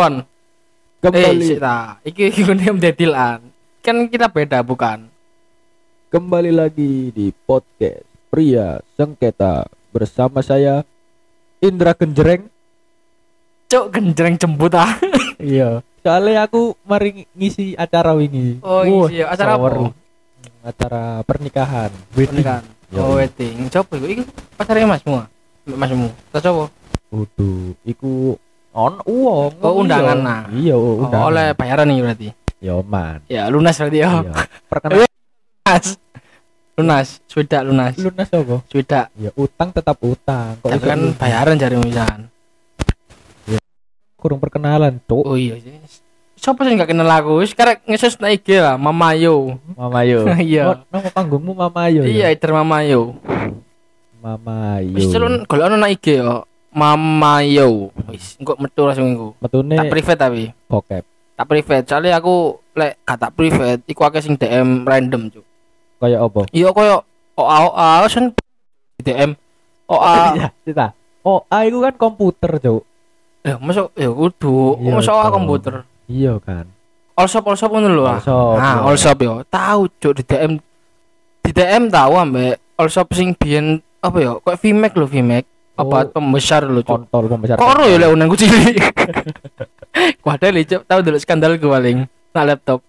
Eh, Kembali sik ta. Iki ngene mdedilan. Kan kita beda bukan? kembali lagi di podcast Pria Sengketa bersama saya Indra Genjreng. Cuk genjreng jembut ah. Iya. Soalnya aku mari ngisi acara wingi. Oh, Wah, ngisi acara apa? Acara pernikahan. wedding. Pernikahan. Yo. Oh, wedding. Coba iku iku pacarnya Masmu. Mbak Masmu. Tak coba. Waduh, iku on uang. Oh, undangan, nah. Iya, Oh, undangan. oleh bayaran nih berarti. Yo man. Ya, lunas berarti ya. Iya. Perkenalan Lunas. Lunas, sudah lunas. lunas apa? Sudah. Ya utang tetap utang. Kok Tapi kan lunas? bayaran jari misalkan. kurang perkenalan, Cuk. Oh iya sih. Siapa sih nggak kenal aku? Sekarang ngesus na IG lah, Mamayo. Mamayo. Iya. Oh, nama panggungmu Mamayo. Iya, ya? itu Mamayo. Mamayo. Wis celun kalau ono na IG yo. Mamayo. Wis engko metu langsung iku. Metune Tak private tapi. bokep. Tak private. Soalnya aku lek kata private iku akeh sing DM random, Cuk. Kayak apa? Iya koyo OA OA sen DM OA. Iya, cita. Oh, ah, itu kan komputer, Cuk. Ya, masuk ya kudu. Iya, Masuk OA komputer. Iya kan. All shop all shop ngono lho. ah. Allshop, Nah, iya. all shop yo. Tahu cuk di DM di DM tahu ambek all shop sing biyen apa ya? Kayak VMac lho VMac. Apa Oh. pembesar cuk. Kontol pembesar. Kok ora ya lek unangku cilik. Kuadel cuk, tahu dulu skandal gue paling. Nah laptop.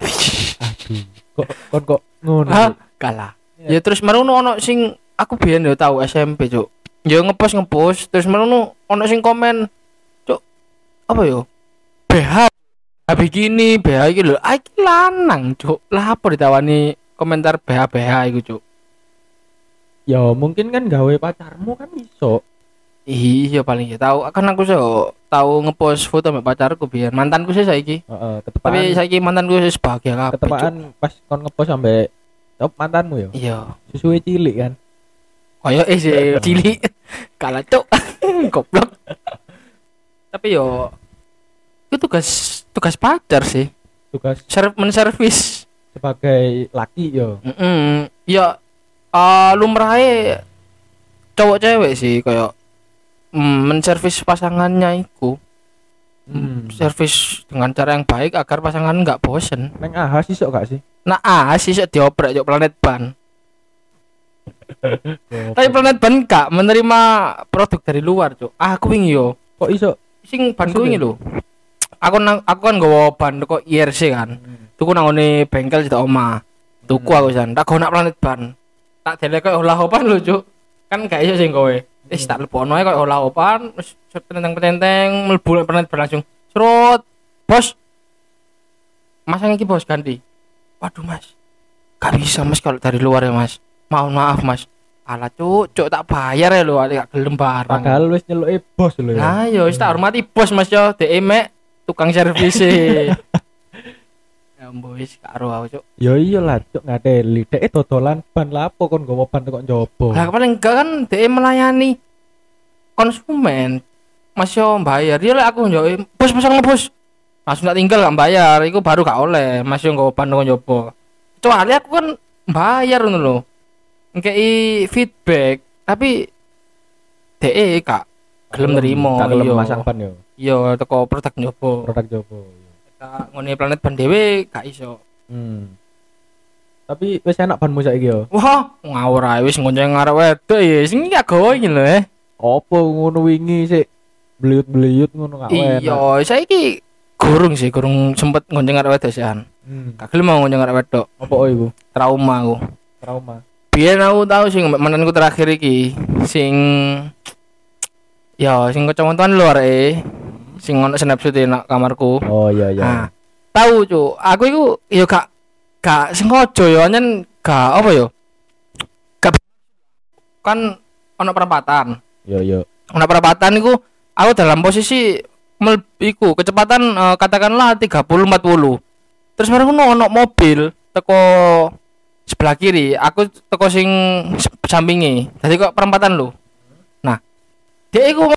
Aduh. Kok kon kok ngono. Kalah. Ya terus marono ono sing aku biyen yo tahu SMP cuk. Ya ngepost ngepost terus marono ono sing komen cuk apa yo? BH BH bikini, BH iki lho, ah iki lanang cuk. Lah apa ditawani komentar BH BH iku cuk. Ya mungkin kan gawe pacarmu kan iso. Iya paling ya tahu kan aku so tahu ngepost foto sama pacarku biar mantanku sih saiki. Heeh, Tapi ketepaan saiki mantanku sih sebahagia kabeh. Cuk. ketepaan pas kon ngepost sampai top mantanmu ya. Iya. Sesuai cilik kan. Kayak eh sih cilik kalah cuk. Goblok. Tapi yo itu tugas tugas pacar sih. Tugas Serv menservis. sebagai laki yo. Mm Ya uh, lumrahe cowok cewek sih kayak mm, menservis pasangannya itu. Hmm. Servis dengan cara yang baik agar pasangan nggak bosen. Neng ahas iso gak sih? Nah, ah sih sik dioprek yuk planet ban. Tapi planet ban gak menerima produk dari luar, Cuk. Ah, aku wingi yo. Kok iso? Sing ban ku lho. Aku nang aku kan nggawa ban kok IRC kan. Tuku nang ngene bengkel di oma. Tuku Hmm. aku jan. Tak gono planet ban. Tak delek kok olah opan lho, Cuk. Kan gak iso sing kowe. Wis tak lepono ae kok olah opan, wis penteng-penteng mlebu nang planet ban langsung. Serut. Bos. Masang iki bos ganti. Waduh, Mas. Gak bisa, Mas kalau dari luar ya, Mas. Mohon maaf, Mas. Alah, Cuk, Cuk tak bayar ya lho, gak gelem barang. Padahal wis nyeluke bos lho ya. Nah, yo wis tak hormati bos Mas yo, dhek mek tukang servis mbok wis karo aku, Cuk. Ya iyalah cuk ngateli. Dek dodolan ban lapo kon gowo ban kok njobo. Lah paling enggak kan dhek melayani konsumen. Mas yo bayar. Dia lek aku yo bos pasang bos. Langsung tak tinggal gak bayar, iku baru gak oleh. Mas yo nggawa ban kok njobo. Kecuali aku kan bayar ngono lho. Ngkei feedback, tapi dhek gak gelem nerimo. Gak gelem iya. masang ban yo. Iya, teko produk njobo. Produk jobo. Ngene planet ban dhewe gak iso. Hmm. Tapi wis enak banmu saiki yo. Wah, ngawur ae wis ngonceng ngarep wedok ya. Sing gak gawe iki lho eh. Opo ngono wingi sik bliyut-bliyut ngono gak enak. Iya, saiki gurung sih, gurung sempet ngonceng ngarep wedok sih. Hmm. Gak gelem mau ngonceng ngarep wedok. Opo iku? Trauma aku. Trauma. Biyen aku tau sing mantanku terakhir iki sing ya sing kecamatan luar eh sing ono snapshot e nak kamarku. Oh iya iya. Nah, tahu cuk, aku iku ya gak gak sengaja ya nyen gak apa ya? Gak kan ono perempatan. Yo yo. Ono perempatan iku aku dalam posisi mel iku kecepatan eh, katakanlah 30 40. Terus bareng ngono ono mobil teko sebelah kiri, aku teko sing sampingi. Jadi kok perempatan lho. Nah, dia iku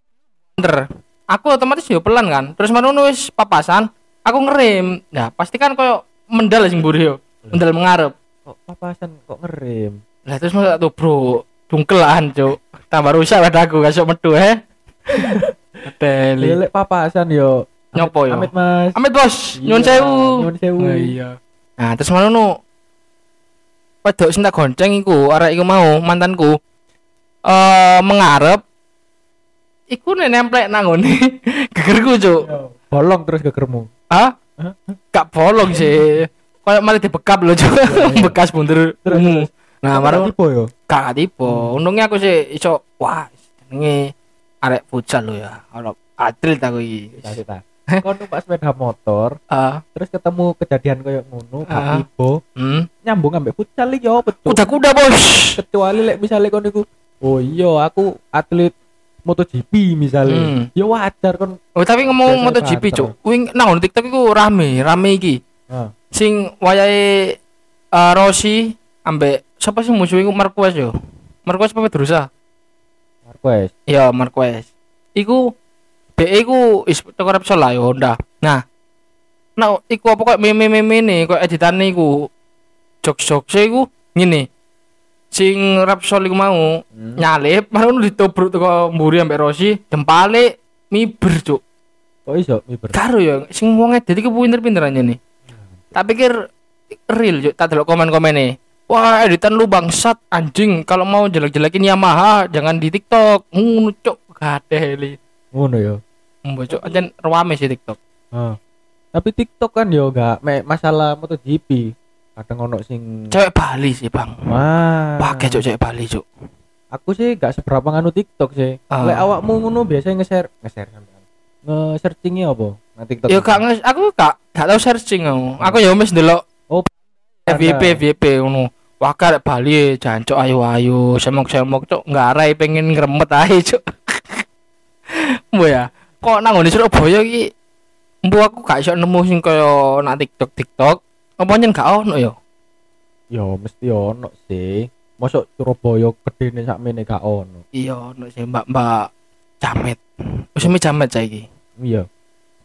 bener. Aku otomatis yo pelan kan. Terus marono wis papasan, aku ngerem. Nah, pasti kan koyo mendal sing mburi yo. Mendal mengarep. Kok papasan kok ngerem? Lah terus masa tuh bro, dungkelan cuk. Tambah rusak padaku gak sok metu eh. Gadeli. Ya lek papasan yo. Nyopo yo? Amit Mas. Amit bos, Iya, sewu. nyuwun sewu. Oh, iya. Nah, terus malah nu wedok sing tak gonceng iku, arek iku mau mantanku. Eh mengarep iku nek nemplek ngene gegerku, Cuk. Yo, Bolong terus gegermu. Hah? Gak bolong sih. Kayak malah dibekap lho, Cuk. iya. Bekas bundur. Terus, ungu. Nah, marang tipe yo. gak tipe. Untungnya aku sih iso wah jenenge arek futsal lho ya. Ono atlet aku iki. Cita-cita. Kau numpak sepeda motor, Ah, terus ketemu kejadian koyo ngono, Ah. gak tipe, hmm. nyambung ambek futsal iki yo betul. Kuda-kuda, Bos. Kecuali lek misalnya kon niku, oh iya aku atlet MotoGP misalnya. Hmm. Ya wajar kon. Oh, tapi ngomong MotoGP. Cuk. Wing nang TikTok iku rame, rame iki. Ah. Sing wayahe eh, Rossi ambek siapa sih musuh iku Marquez yo. Marquez apa Pedrosa? Marquez. Iya, Marquez. Iku BE iku is teko Repsol lah yo Honda. Nah, nah iku apa kok meme-meme ne kok editane iku jok-jok iku ngene. Sing Repsol iku mau Hmm. nyalip, baru ditobruk teko mburi ambek Rossi, jempale miber, Cuk. Kok iso miber? Karo ya, sing wong edit iki pinter-pinter aja nih. Tak pikir real, Cuk. tak delok komen-komene. Wah, editan lu bangsat anjing. Kalau mau jelek-jelekin Yamaha, jangan di TikTok. Ngono, Cuk. Gadeli. Ngono yo. Mbok Cuk, ancen rame sih TikTok. Ah. Tapi TikTok kan yo gak masalah MotoGP. Kadang ono sing Cewek Bali sih, Bang. Wah. Pakai Cuk cewek Bali, Cuk. Aku sih gak seberapa nganu TikTok sih. Ah. Lek awakmu ngono biasanya nge-share, nge-share. Nge-searchingnya apa? Nang TikTok. Ya gak aku gak gak tau searching aku. Aku ya wis ndelok Oh. FYP ada. FYP ngono. Wah, karek Bali jancuk ayo-ayo, semok-semok Cuk, ngarai pengen ngremet ae, Cuk. Mbok ya. Kok nang ngene Surabaya iki mbok aku gak iso nemu sing kaya nak TikTok TikTok. Apa nyen gak ono ya? Yo mesti ono sih. Mosok Surabaya gedene sakmene gak ono. Iya, ono sih Mbak-mbak jamet. Wis jamet saiki. Iya.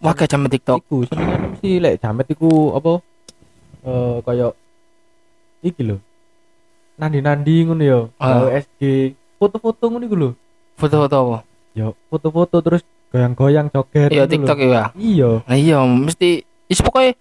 Wah, kayak jamet TikTok. Iku senengane mesti lek jamet iku apa? Eh kaya iki lho. Nandi-nandi ngono yo. Ah. Gawe SG. Foto-foto ngono iku lho. Foto-foto apa? Yo foto-foto terus goyang-goyang joget. Iya. TikTok ya. Iya. Nah iya mesti is pokoknya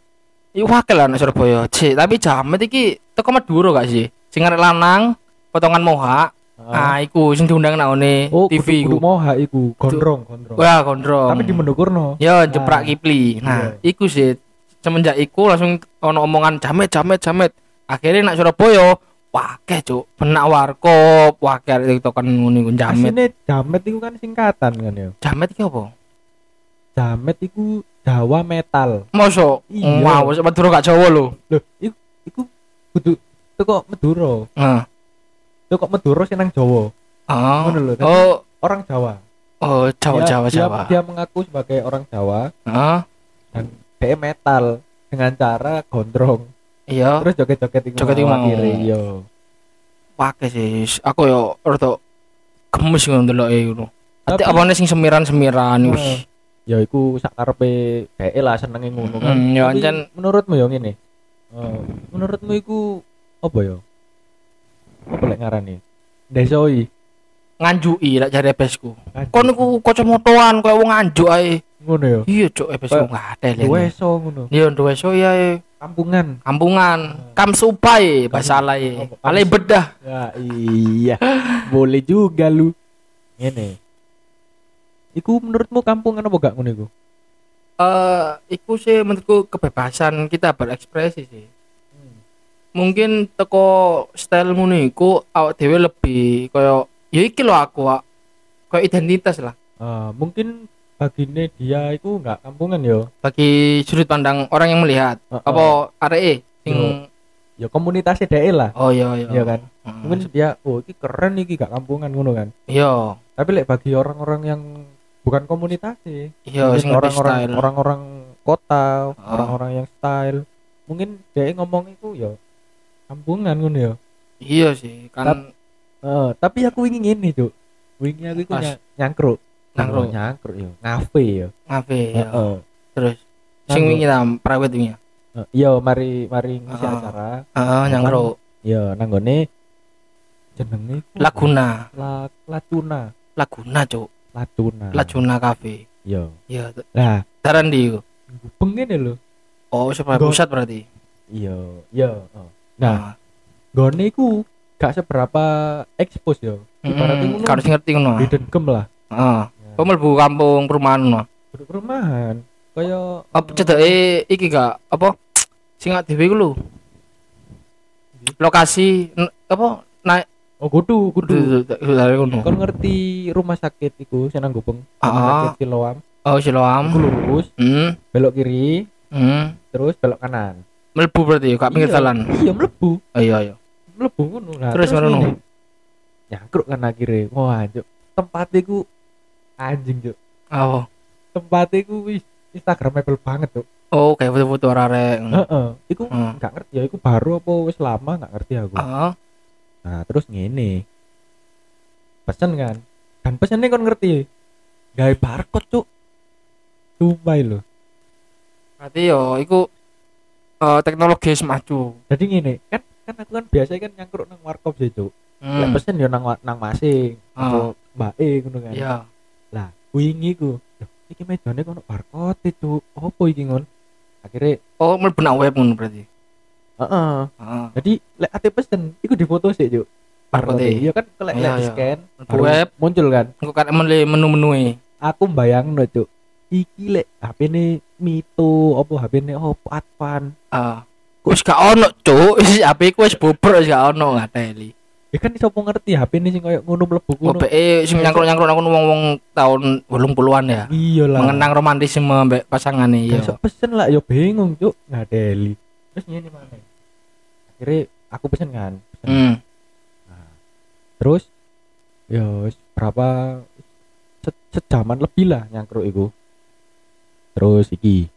Iku wakil lah nek Surabaya. Cik, tapi jamet iki teko Madura gak sih? Sing arek lanang potongan moha. Ah, iku sing diundang nang ngene Oh, TV kudu, kudu moha iku, gondrong, gondrong. Wah, gondrong. Tapi di Mendukurno. Ya jeprak Ah. Kipli. Nah, Iya. iku sih semenjak iku langsung ono omongan jamet jamet jamet. Akhirnya nak Surabaya Wake cuk, penak warkop, wake arek TikTokan ngono jamet. Asine jamet iku kan singkatan kan ya. Jamet iki apa? Jamet iku Jawa metal. Mosok Iya. wow, Madura gak Jawa lho. Loh, iku iku kudu teko Madura. Heeh. Teko Madura sing nang Jawa. Oh. Ngono lho, Oh, Orang Jawa. oh Jawa Dia- Jawa dia, Jawa. Dia mengaku sebagai orang Jawa Heeh. dan dia metal dengan cara gondrong. Iya. Terus joget-joget iku. Joget iku mau. akhire, Iya. Pakai sih. Aku yo rada gemes ngono ndeloke ngono. Tapi- apane sing semiran-semiran wis. Heeh. Ya iku sak karepe dhek lah senenge ngono kan. Hmm, ya ancen menurutmu ya ngene. Eh, menurutmu iku apa ya? Apa lek ngarani? Desoi. nganjuki lek jare besku. Kon niku kacamataan koyo wong nganjuk ae. ngono ya. Iya, Cuk, ebesku Kayak enggak ada lho. Weso ngono. Iya, duwe so ya eh. Kampungan. kampungan. Kam supai bahasa alay. Apa? Alay bedah. Ya iya. Boleh juga lu. Ngene. Iku menurutmu kampungan apa gak ngono iku? Eh, iku sih menurutku kebebasan kita berekspresi sih. Mungkin teko style ngono iku awak dhewe lebih koyo ya iki lho aku Wak. koyo identitas lah Ah, mungkin bagine dia itu enggak kampungan yo. bagi sudut pandang orang yang melihat. Heeh. Apa areke sing Ya komunitasnya dhek lah. Oh iya iya. Iya kan? Heeh. Mungkin dia oh iki keren iki gak kampungan ngono kan. Iya. Tapi lek bagi orang-orang yang bukan komunitas sih. Iya Mungkin sing lebih orang-orang orang-orang kota, Ah. orang-orang yang style. Mungkin dia ngomong itu ya kampungan ngono ya. Iya sih, kan Eh, tapi aku ingin ini, Cuk. Wingi aku ny- nyangkruk. Nyangkruk. Oh, nyangkruk yo. Ngafe yo. ngafe ya. Heeh. Terus sing wingi ta private wingi. Eh, Iya, mari mari ngisi Ah. acara. Heeh, nyangkruk. Iya, nanggone jenenge Laguna, La Lacuna. Laguna, Cuk. Lacuna. Laguna Cafe. Iya. Iya, Lah, daran di. iku? ngene lho. Oh, sebelah Nggo- pusat berarti. Iya, iya. oh. Nah, Ah. gone iku gak seberapa expose yo. Ibaratnya Mm, sing ngerti ngono. Hidden gem lah. Heeh. Kok mlebu kampung perumahan ngono. Perumahan. Kaya Apa cedeke iki gak apa sing dhewe iku lho. Lokasi apa naik Oh, kudu, kudu. kudu dari ngono. Kon ngerti rumah sakit iku sing nang Gubeng. Rumah Ah. sakit Siloam. Oh, Siloam. Iku lurus, Hmm. belok kiri, Hmm. terus belok kanan. Mlebu berarti gak pinggir Iya, jalan. Iya, mlebu. Oh iya iya. Mlebu ngono. Nah, Terus ngono. Nyangkruk kan akhirnya. Wah, Cuk. Tempat iku anjing, Cuk. Oh. Tempat iku wis Instagramable banget, Cuk. Oh, kayak foto-foto ngono. Heeh. Iku Hmm. nggak ngerti ya, iku baru apa wis lama nggak ngerti aku. Ah. Nah, terus ngene. Pesen kan. Dan pesennya kon ngerti. Gawe barcode, Cuk. Sumpah lho. Berarti yo iku eh, teknologi wis maju. Jadi ngene, kan kan aku kan biasa kan nyangkruk nang warkop sih, Cuk. Lek Hmm. pesen yo nang nang masing Ah. atau mbake ngono kan. Iya. Lah, wingi ku. Loh, iki mejane kono barcode, Cuk. Opo iki ngon? Akhirnya, Oh, mlebu nang web ngono berarti. Heeh. Heeh. Jadi lek ate pesen, iku difoto sih, Cuk. Barcode. Iya kan Iya, lek iya. scan, Mlebu baru web. muncul kan. Engko kan menu-menu. Aku bayangno, Cuk. Iki lek HP ne Mito, opo HP ne opo Advan. Ah. Kok wis gak ono, Cuk. Wis HP ku wis bobrok wis gak ono ngateli. Ya kan iso ngerti HP ne sing koyo ngono mlebu ngono. BE sing nyangkruk-nyangkruk nang kono wong-wong tahun 80-an ya. Iya lah. Mengenang romantisme mbek pasangane iya. iso pesen lah, yo bingung, Cuk. Ngadeli. Terus ngene mana? Akhirnya aku pesen kan. Pesen. Hmm. Terus ya berapa se- sejaman lebih lah nyangkruk iku. Terus iki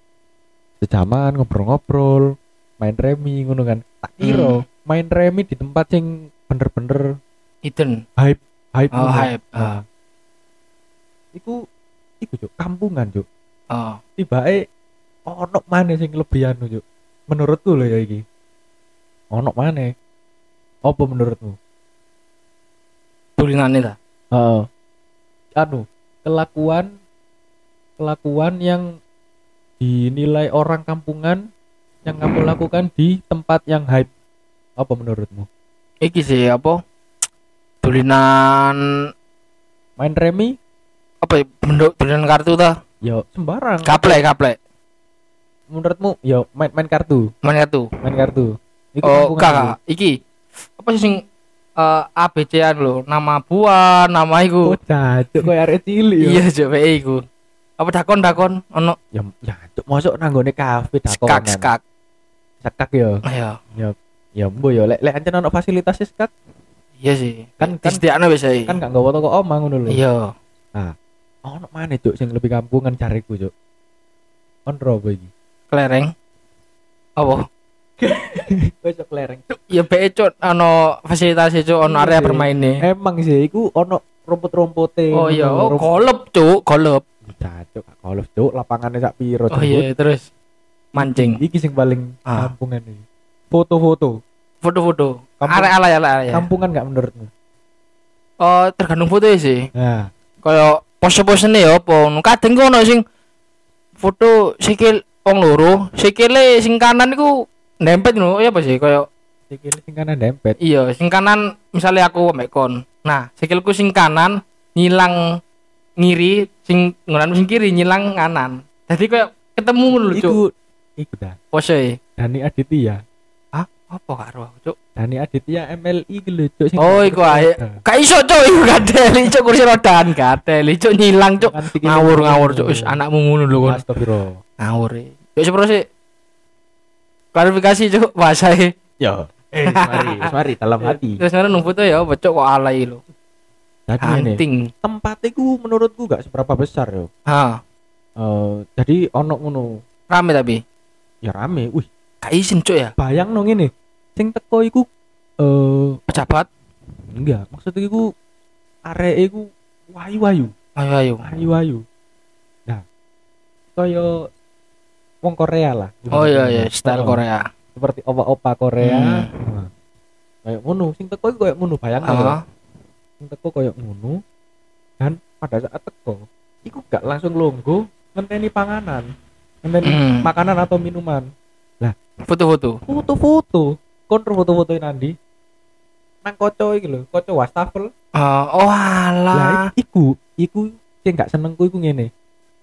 sejaman ngobrol-ngobrol, main remi ngono kan. Tak kira main remi di tempat sing bener-bener Iden. hype hype. Oh, hype. Nah, Ah. iku iku Cuk, kampungan, Cuk. Oh. Tibake ono mana sing lebih anu, Cuk. Menurutku lho ya iki. Ono mana? Apa menurutmu? Tulinane ta. Heeh. anu kelakuan kelakuan yang dinilai orang kampungan yang kamu lakukan di tempat yang hype apa menurutmu Iki sih apa? Tulinan main remi apa ya? Tulinan kartu ta? yo sembarang Gaplek, gaplek. menurutmu yo main main kartu Main kartu. main kartu Iku Oh, kakak, iki. Apa sih sing eh ABC-an lho, nama buah, nama iku. oh koyo arek cilik yo Iya, coba iku. Apa dakon-dakon ono ya ya cuk masuk nanggone kafe skak dakonan skak. sekak yo Iya. ya mbo yo lek lek ancen ono fasilitas sekak Iya sih. Kan- Kan kan- disediakno wis ae. kan gak nggawa toko omah ngono lho Iya. ono mana cuk sing lebih kampungan cariku cuk on apa iki Kelereng. Apa? wis sok lereng cuk Ya be cuk ono fasilitas cuk ono Iya area bermainnya. emang sih iku ono rumput-rumputé Oh iya, oh golep cuk, golep. cuk golf cuk lapangannya sak piro Oh iya, terus mancing. iki sing paling Ah. kampungan iki foto-foto Foto-foto. Area ala ala ya. kampungan gak menurutmu Oh, tergantung foto sih. nah Kayak pose-posene ya apa. ngono. Kadang ono sing foto sikil wong loro, sikile sing kanan iku nempet ngono ya apa sih kayak sikil sing kanan dempet iya sing kanan misalnya aku ambek kon. Nah, sikilku sing kanan nyilang ngiri, sing ngono sing kiri nyilang kanan. Jadi kayak ketemu lho, Cuk. iku iku dah Pose. Dani Aditya Ah, apa karo aku, Cuk? Dani Aditya MLI iki lho cuk sing Oh, iku ae. Gak iso, Cuk, iku gadeli, Cuk, kursi rodaan gadeli, Cuk, nyilang, Cuk. Ngawur ngawur, Cuk. Wis anakmu ngono lho kon. Astagfirullah ngawur e. Yuk sepro sih. Klarifikasi cuk. Bahasa e. yo eh mari. Mari dalam hati. Terus ngono nung foto ya becok kok alay lo. jadi ini Anting. tempat itu menurutku gak seberapa besar yo Ha, Eh, jadi ono ngono. Rame tapi. ya rame. Wih. Gak izin cuk ya. bayang nong ini. Sing teko iku eh Pejabat. enggak. Maksudnya iku arek iku wayu-wayu. Ayo ayo. wayu-wayu. Nah. Kaya wong Korea lah. Oh iya iya, style Oh, Korea. seperti opa-opa Korea. Hmm. Nah, kayak ngono. Sing teko iku kayak ngono bayang Ah, sing teko kayak ngono dan pada saat teko iku gak langsung longgo ngenteni panganan ngenteni Hmm. makanan atau minuman. Foto-foto. foto-foto. Kontro foto-foto nanti nang koco iki lho koco wastafel. Ah, oh lah alah. i- iku iku sing gak senengku iku ngene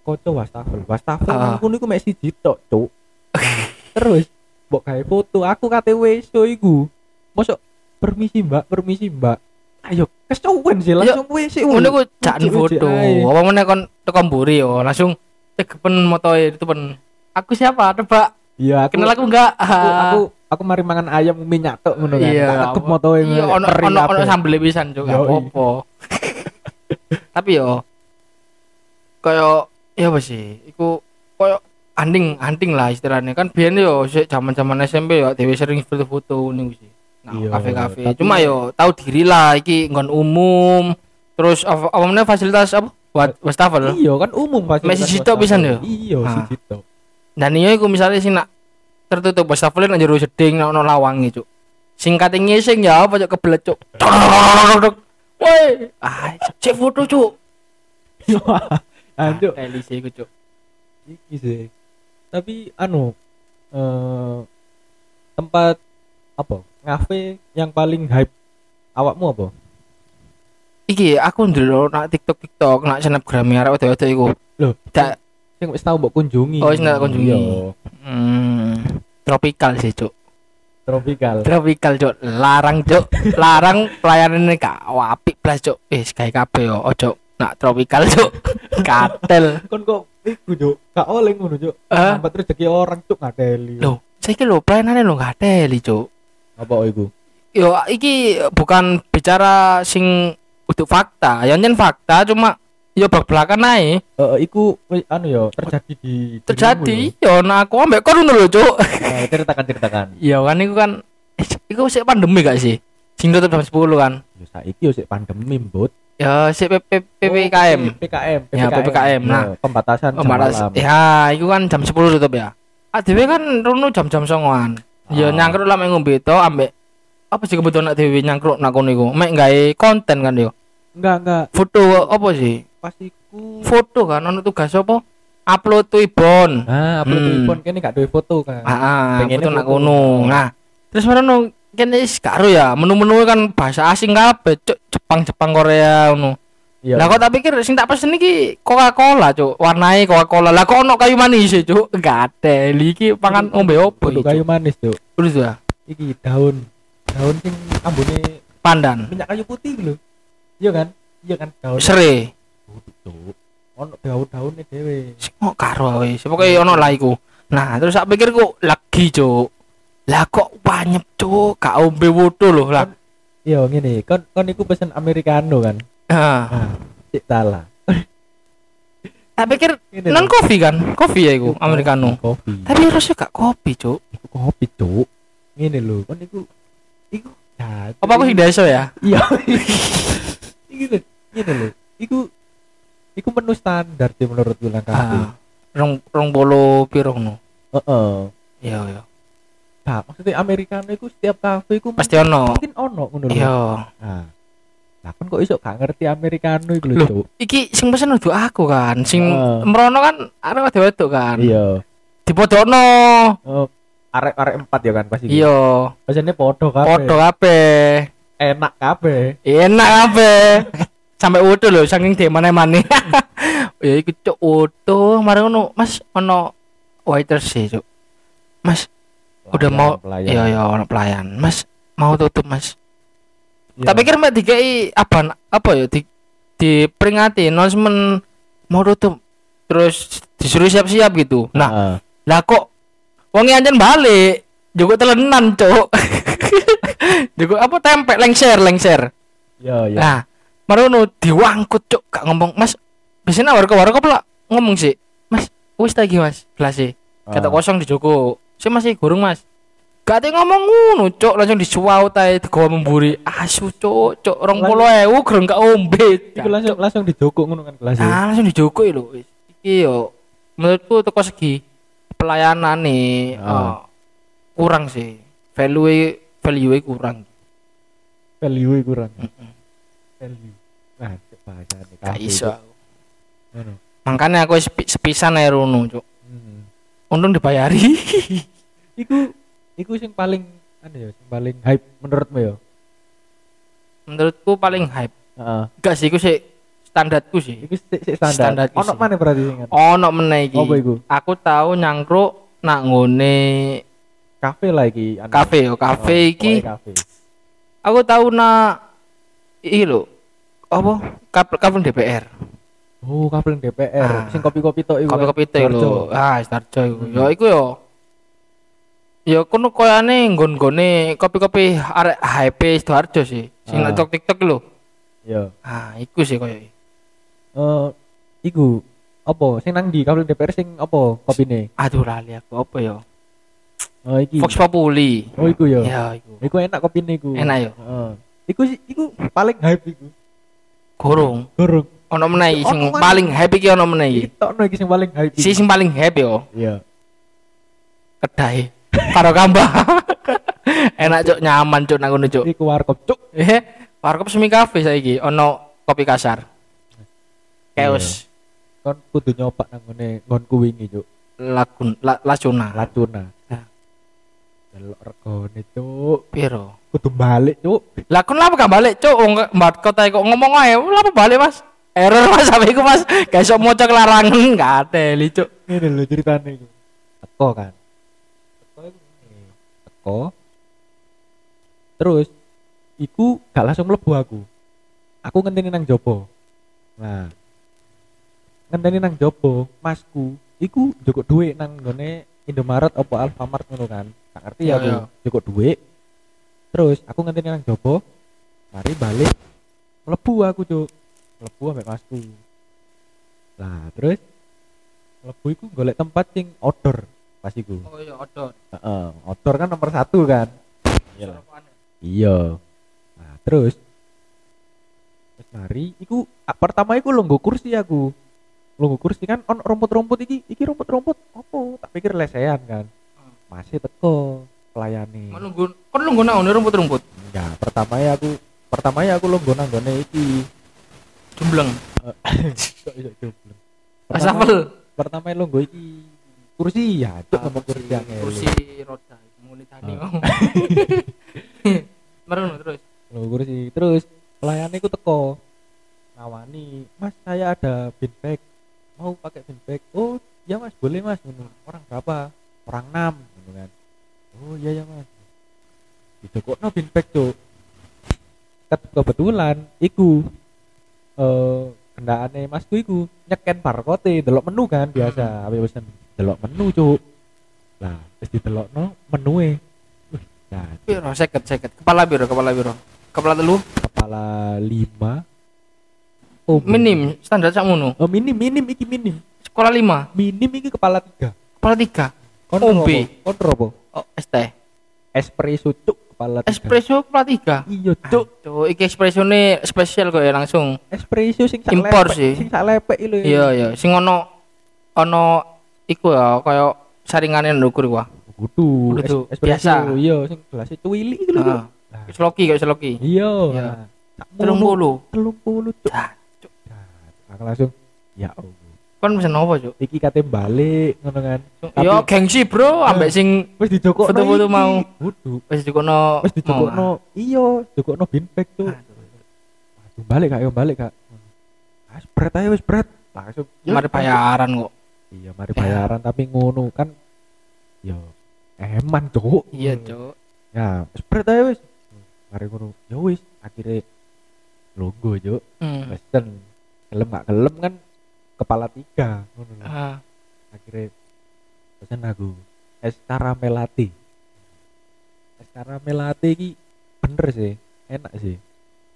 koco wastafel wastafel Ah. nang kono iku mek siji tok cuk terus mbok gawe foto aku kate weso iku mosok permisi mbak permisi mbak ayo kesuwen sih langsung WC Ngono ku Uji-uji foto. Apa meneh kon teko mburi yo langsung tegepen motoe itu pen. Aku siapa? Tebak. iya aku Kenal aku enggak? aku, aku aku mari mangan ayam minyak tok ngono kan Iya. tak motoe Iya, ono ono ono sambel pisan juga apa-apa. Tapi yo koyo ya apa sih? Iku koyo anding anting lah istilahnya kan biyen yo sik zaman-zaman SMP yo dhewe sering foto-foto niku sih. Nah, Iya, kafe-kafe. tapi- Cuma yo tahu diri lah iki nggon umum. Terus apa meneh fasilitas apa? Buat wastafel. iya kan umum pasti Mek siji tok pisan yo? iya Ah. siji tok Dan iya iku misalnya sing nak tertutup wastafel nang jero jeding nang ono lawange, Cuk. Singkat ngising ya apa cuk kebelet, Cuk. Woi, ah, cek foto, Cuk. Anjuk Teli sih iku, Cuk. iki sih tapi anu eh tempat apa ngafe yang paling hype awakmu apa Iki aku ndelok nak TikTok TikTok nak snapgram arek wedok-wedok iku. Loh, Tak sing wis tau mbok kunjungi Oh, wis tak kunjungi. Iya, hmm, tropical sih, Cuk. tropical Tropical, Cuk. Larang, Cuk. Larang pelayanannya gak apik blas, Cuk. Eh, gawe kabeh yo, ojo nak tropical, Cuk. Katel. kon kok iku juk gak oleh ngono Eh? sambat rezeki orang cuk ngateli Loh, saiki lho pelayanannya lho gak teli, Cuk. apa iku Yo, iki bukan bicara sing untuk fakta, ya nyen fakta cuma yo bak belakan ae. eh iku anu ya terjadi di Terjadi, yo nah aku ambek kon ngono lho, Cuk. lho. Nah, ceritakan ceritakan Iya kan iku kan eh, iku sik pandemi gak sih? Sing tutup jam 10 kan. ya saiki yo sik pandemi mbut Ya sik PP PPKM. Oh, PPKM Ya, PPKM. Nah, pembatasan jam Pembatas. malam Ya, iku kan jam 10 tutup ya. Adewe kan rono jam-jam songoan. Ya Ah. nyangkruk lah mek ngombe to ambek apa sih kebetulan nak dewe nyangkruk nak kono iku mek gawe konten kan yo enggak enggak foto apa sih pas iku foto kan ono tugas apa upload Twibbon nah upload Hmm. telepon kene gak duwe foto kan ah, ah foto nak foto. kono nah terus merono kene wis karo ya menu-menu kan bahasa asing kabeh cuk. Jepang Jepang Korea ngono. Iya lah kok tak pikir sing tak pesen iki Coca-Cola cuk. Warnai Coca-Cola. Lah kok ono kayu manis ya cuk? Gak ada iki pangan ngombe opo Kudu iki kayu manis cuk. Terus ya? Iki daun. Daun sing ambune pandan. minyak kayu putih lho. Iya kan? Iya kan daun. Sere. Cuk. Ono daun-daunnya dhewe. Sing kok karo wis pokoke ono lah iku. Nah terus tak pikir kok lagi cuk lah kok banyak cuk? Gak ombe woto lho lah. Iya ngene. Kon kon iku pesen americano kan? Ah. Nah cik salah. Tak pikir non kopi kan? Kopi ya iku americano. Kopi. Tapi rasanya gak kopi cuk. Iku kopi cuk. Ngene lho kon iku iku ya apa aku sing deso ya? Iya. Iki lho ngene lho. Iku iku menu standar sih menurutku nang kafe. Ah rong rong bolo piro ngono? Heeh. Iya iya nah maksudnya americano iku setiap kafe iku pasti ono. mungkin ono ngono lho iya. Nah lah kan kok iso gak ngerti americano iku lho cuk. iki sing pesen udah aku kan sing Heeh. merono kan arek wedok kan. Iya. Dipodokno. Oh, arek-arek empat ya kan pasti iya. Biasanya podo kabeh. podo kabeh. Enak kabeh. enak kabeh. Sampai utuh lho saking di mana-mana ya iku cuk utuh. Mari ngono mas ono waiter sih cuk. Mas udah mau Pelayan. iya iya ono pelayan mas mau tutup mas Iya. tak pikir mek dikai apa apa ya di diperingati announcement mau tutup terus disuruh siap-siap gitu nah Heeh. lah kok wonge anjen balik juga telenan cuk juga apa tempe lengser lengser Iya, iya. Nah, marono diwangkut cuk gak ngomong, Mas. Biasanya warga warga pula ngomong sih, Mas, wis lagi Mas, gelas sih. Kata Ah. kosong di Joko. Saya masih gurung Mas. Gak ada ngomong ngono, cuk, langsung disuau tae digawa memburi. Asu cuk, cuk, 20.000 gereng gak ombe. Iku langsung langsung dijokok ngono kan kelas. Ah, langsung dijoko lho wis. Iki yo menurutku teko segi pelayanan nih Ah. eh, kurang sih. Value value kurang. Value kurang. Value. Nah, cek bahasane Gak kafe iso. itu. Ngono. makanya aku sepi, sepisan ae rono cuk Hmm. Untung dibayari Iku iku sing paling anu ya, sing paling hype menurutmu ya. menurutku paling hype Heeh. gak sih iku sih standarku sih Iku sik standar. Ono sih. mana berarti sing ono meneh iki Apa iku? aku tahu nyangkruk nak ngone Kafe lah iki. anu. kafe yo kafe Oh, iki kafe. aku tahu nak iki lho apa kafe DPR Oh, kafe yang DPR. Ah. Sing kopi-kopi tok iku. kopi-kopi teh lho ah Starjo iku yo iku yo ya kono koyane nggon-gone kopi-kopi arek HP Sidoarjo sih sing Ah. tok TikTok lho Iya. ah iku sih koyo Eh, iku apa? Sing nang di kafe DPR sing apa kopine? aduh lali aku apa yo Oh, iki. Fox Populi Oh, iku ya. ya iku Iku enak kopine iku. enak yo Heeh. Iku sih- iku paling hype iku. gorong Gorong. Ono meneh sing Ono paling happy iki ono meneh iki. Tokno iki sing paling hype. si sing paling happy yo Iya. kedai karo kambah enak cuk. Nyaman cuk nang ngono cuk. Iku warkop cuk. eh warkop semi cafe saiki. Ono kopi kasar. Chaos Kon kudu nyoba nang ngene nggonku wingi cuk. lagun la, lacuna. Lacuna. Delok regane cuk. piro? Kudu balik cuk. lah kon lapa gak balik cuk? Wong mbak kota kok ngomong ae. Lapa balik mas error mas sampe iku mas gak iso maca kelarangan gak ada li cuk Ngene lho ceritane iku. Teko kan. Teko. Teko. Terus iku gak langsung mlebu aku. Aku ngenteni nang jopo. Nah. Ngenteni nang jopo, masku iku njukuk duit nang ngene Indomaret apa Alfamart ngono kan. Tak ngerti Iya, aku iya. njukuk duit. Terus aku ngenteni nang jopo. Mari balik mlebu aku, Cuk. Mlebu ambek masku. Lah, terus mlebu iku golek tempat sing outdoor pas iku. oh iya odot Heeh, outdoor kan nomor satu kan. Iyalah. Iya. Nah, terus terus mari iku ah, pertama iku lungguh kursi aku. Lungguh kursi kan on rumput-rumput iki, iki rumput-rumput opo? Tak pikir lesehan kan. Hmm. Masih teko pelayani. nunggu kon nunggu nang rumput-rumput Enggak, pertama ya aku pertama ya aku lungguh nang iki. Kok iso jomblo. asapel Pertama ya lungguh iki kursi ya, cuk ngomong kursi yang kursi roda Ah. mau merono terus Lungguh kursi. Terus pelayani ku teko. Ngawani, "Mas, saya ada bin bag. Mau pakai bin bag?" "Oh, ya Mas, boleh Mas." Orang berapa? Orang 6 ngono kan. "Oh, iya ya Mas." Didokokno bin bag. Ke- Kebetulan iku eh kendaraane Masku iku nyeken barcode delok menu kan biasa, ape pesen delok menu, Cuk. Lah, wis didelokno menue. Wih, Nah, piro seket seket. Kepala biro kepala biro kepala telu? Kepala lima. Oh minim. Standar sak ngono? Oh minim minim iki minim. Sekolah lima? Minim iki kepala tiga. Kepala tiga? Kontro Ombe. apa? kontro apa oh teh. Espresso cuk kepala tiga. Espresso kepala tiga? Iya cuk. Cuk, iki espresso ne spesial kok ya langsung. Espresso sing Impor sih. sing sak lepek lho. Iya iya. Sing ono ono iku ya kaya saringane ndukur iku ah. kudu. Es- biasa. iya sing gelasnya cuwili iki lho. Ah. Nah, Wis loki kok wis loki. Iya. Nah, sak telung mulu puluh. Telung puluh cuk. Dah, Cuk. Nah, langsung. Ya Allah kon pesen apa cuk? Iki kate balik ngono kan. Yo gengsi bro. Ambek sing wis dijokokno Foto-foto mau. kudu wis dikono wis dijokokno iya dijokokno bin bag tuh Aduh, balik kak. Yo balik kak. Ah berat aja wis berat. Langsung mari bayaran kok. Iya mari bayaran tapi ngono kan yo eman cuk. Iya cuk. Ya wis berat aja wis. Mari ngono. Ya wis. Akhirnya logo cuk. Hmm. pesen gelem gak gelem kan kepala tiga ngono. Ah, akhirnya pesen aku es karamel latte es karamel latte iki bener sih enak sih.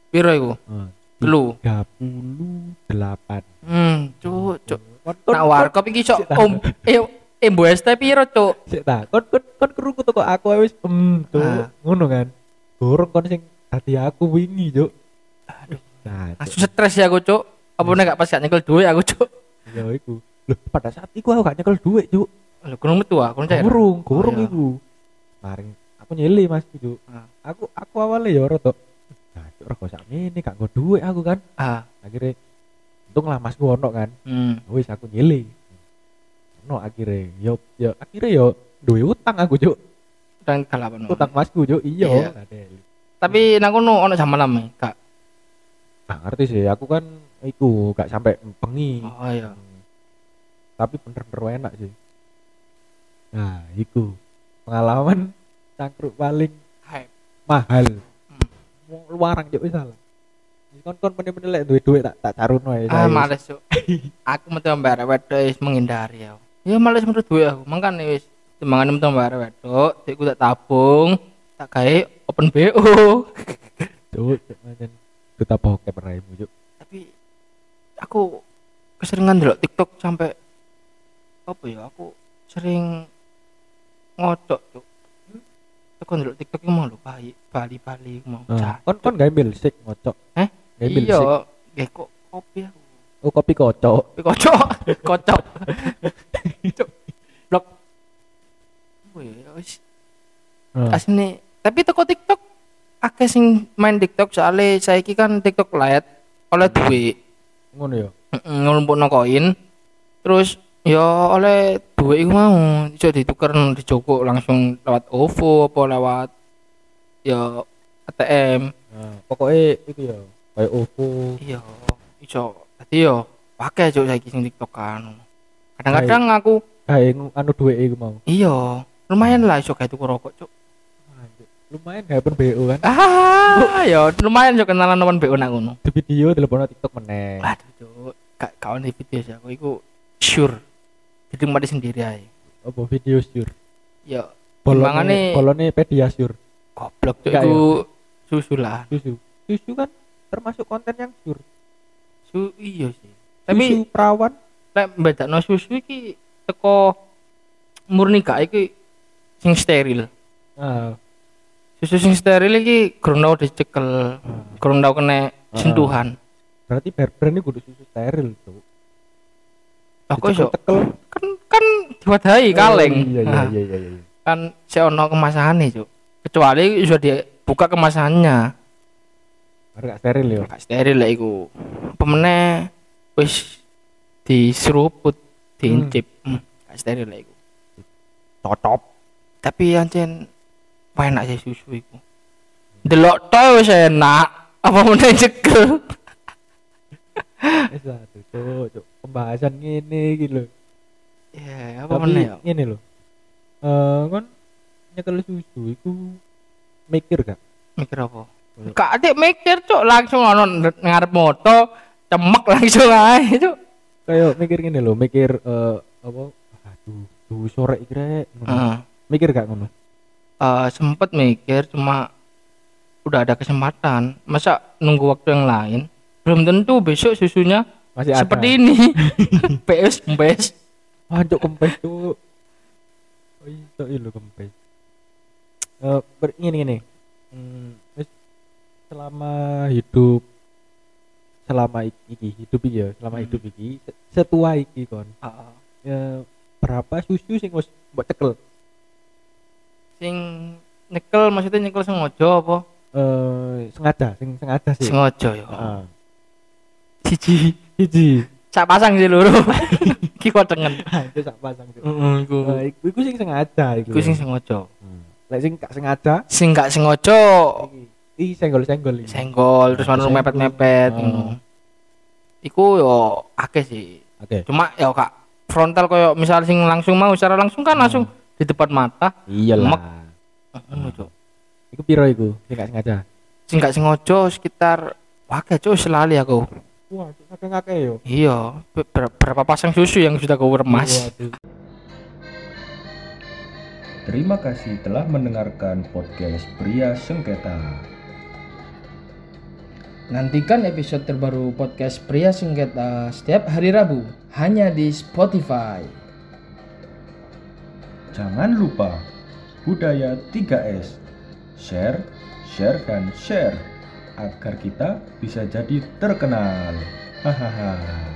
Piro iku? Heeh. telu. 38 hmm cuk cuk. Nak warkop iki tak. om eh embo es teh piro cuk? Sik ta kon kon kon krungu teko aku wis em tuh Ah. ngono kan? Gorong kon sing dadi aku wingi juk Aduh. nah langsung stres ya aku cuk apa nek gak pas gak nyekel duit aku cuk? Ya iku. Loh, pada saat iku aku gak nyekel duit juk lho kurang metu ah kurang cair. Gorong gorong Oh, iya. iku. Mari aku nyeli mas juk Ah. aku aku awalnya ya tok. Nah rego sak ini gak nggo duit aku kan. Ah. Akhirnya untung lah masku ono kan. Hmm. wis aku nyile no akhirnya yo yo akhirnya yo duwe utang aku cuk. Dan kalapan utang masku cuk. Iya. iya. Adel. tapi nang kono ono jam malam e kak? Gak ngerti sih. Aku kan iku gak sampai bengi. Oh iya. Tapi bener-bener enak sih. Nah iku pengalaman cangkruk paling hype. mahal. Hmm. luarang wis salah. Kon kon bener-bener lek duwe duit tak tak caruno ya ah males cuk. Aku metu mbare wedok wis menghindari ya ya males menurut gue aku. Makanya wis timbangan metu mbare wedok. Dikku tak tabung tak gawe open BO cuk cuk macam duta bokep raimu cuk aku keseringan delok TikTok sampai apa ya aku sering ngocok cuk. Tekan delok TikTok mau lho bayi bali bali mau Ah, kon kon gawe milkshake ngocok? Eh? gawe milkshake iya gak kok kopi aku. Oh kopi kocok. Kopi kocok kocok. Blok. Wih, wis. Ah. asine tapi teko TikTok akeh sing main TikTok. Soalnya saiki kan TikTok light oleh duit ngono ya? Ngumpulno koin. Terus ya oleh duit iku mau iso dituker dijoko langsung lewat OVO apa lewat ya ATM nah, pokoknya itu ya kayak OVO. Iya iso. Dadi yo pakai cuk saiki sing TikTok kan kadang-kadang aku kayak ngu- anu duit iku mau. Iya lumayan lah iso kayak tuku rokok Anjir, lumayan gak pun BO kan? Ah ya lumayan yo kenalan teman BO nak ngono. Di video telepon TikTok meneng aduh cuk. Gak kawan di video sih aku. Iku sure. Jadi mati sendiri aja apa video sur ya bolone Timbangane- bolone pediasure goblok cuk Enggak iku susu lah. Susu. Susu kan termasuk konten yang sur su iya sih. Susu tapi perawan. lek bedakno susu iki teko murni gak? Iki sing steril. Nah, susu sing steril iki kurang dicekel kurang tau kena sentuhan. Berarti brand ini kudu susu steril tuh aku iso? tekel kan kan diwadahi kaleng. iya iya Nah, iya iya, iya. kan si ono kemasane cuk. Kecuali iso dibuka kemasannya. Gak steril ya? Gak steril lah iku. Apa meneh wis diseruput diincip. Hmm. gak steril lah iku. Cocok. Tapi ancen enak sih susu iku delok toh wis enak. Apa meneh cekel wis lah cuk, pembahasan ngene iki lho. Ya apa meneh ngene lho. Eh kan nyekel susu iku mikir gak? Mikir apa? Kak adik mikir cuk. Langsung ono ngarep moto cemek langsung ae cuk. Kayak mikir gini loh mikir eh apa? Aduh sore iki rek. Heeh. mikir gak ngono Eh, sempet mikir cuma udah ada kesempatan. Masa nunggu waktu yang lain? Belum tentu besok susunya masih ada. seperti ini. PS PS Wancuk kempes tuh oh itu iya lho kempes. Eh ber- gini gini hmm, selama hidup selama iki, hidup iki ya selama Hmm. hidup iki se- setua iki kon. Ah, ya, berapa susu sing wis mbok cekel sing nyekel maksudnya nyekel sengaja apa? Eh sengaja sing sengaja sih. Sengaja ya. Heeh. siji. Siji. sak pasang sih loro. Iki kotengen itu sak pasang tuh. heeh iku. Eh, iku, iku sing sengaja iku. iku sing sengaja. Hmm. Lek sing gak sengaja? Sing gak sengaja. Iki senggol-senggol iki. senggol terus manut mepet-mepet ngono. Iku yo akeh sih. Oke. cuma ya kak frontal koyo misal sing langsung mau secara langsung kan langsung di depan mata Iyalah. ngono cuk Iku piro iku? Sing gak sengaja. sing gak sengaja sekitar Wah, cuk selali aku. Wah, kadang akeh yo. Iya, be- ber- berapa pasang susu yang sudah kau remas? Terima kasih telah mendengarkan podcast Pria Sengketa. Nantikan episode terbaru podcast Pria Sengketa setiap hari Rabu hanya di Spotify. Jangan lupa budaya 3S. Share, share dan share agar kita bisa jadi terkenal. Hahaha.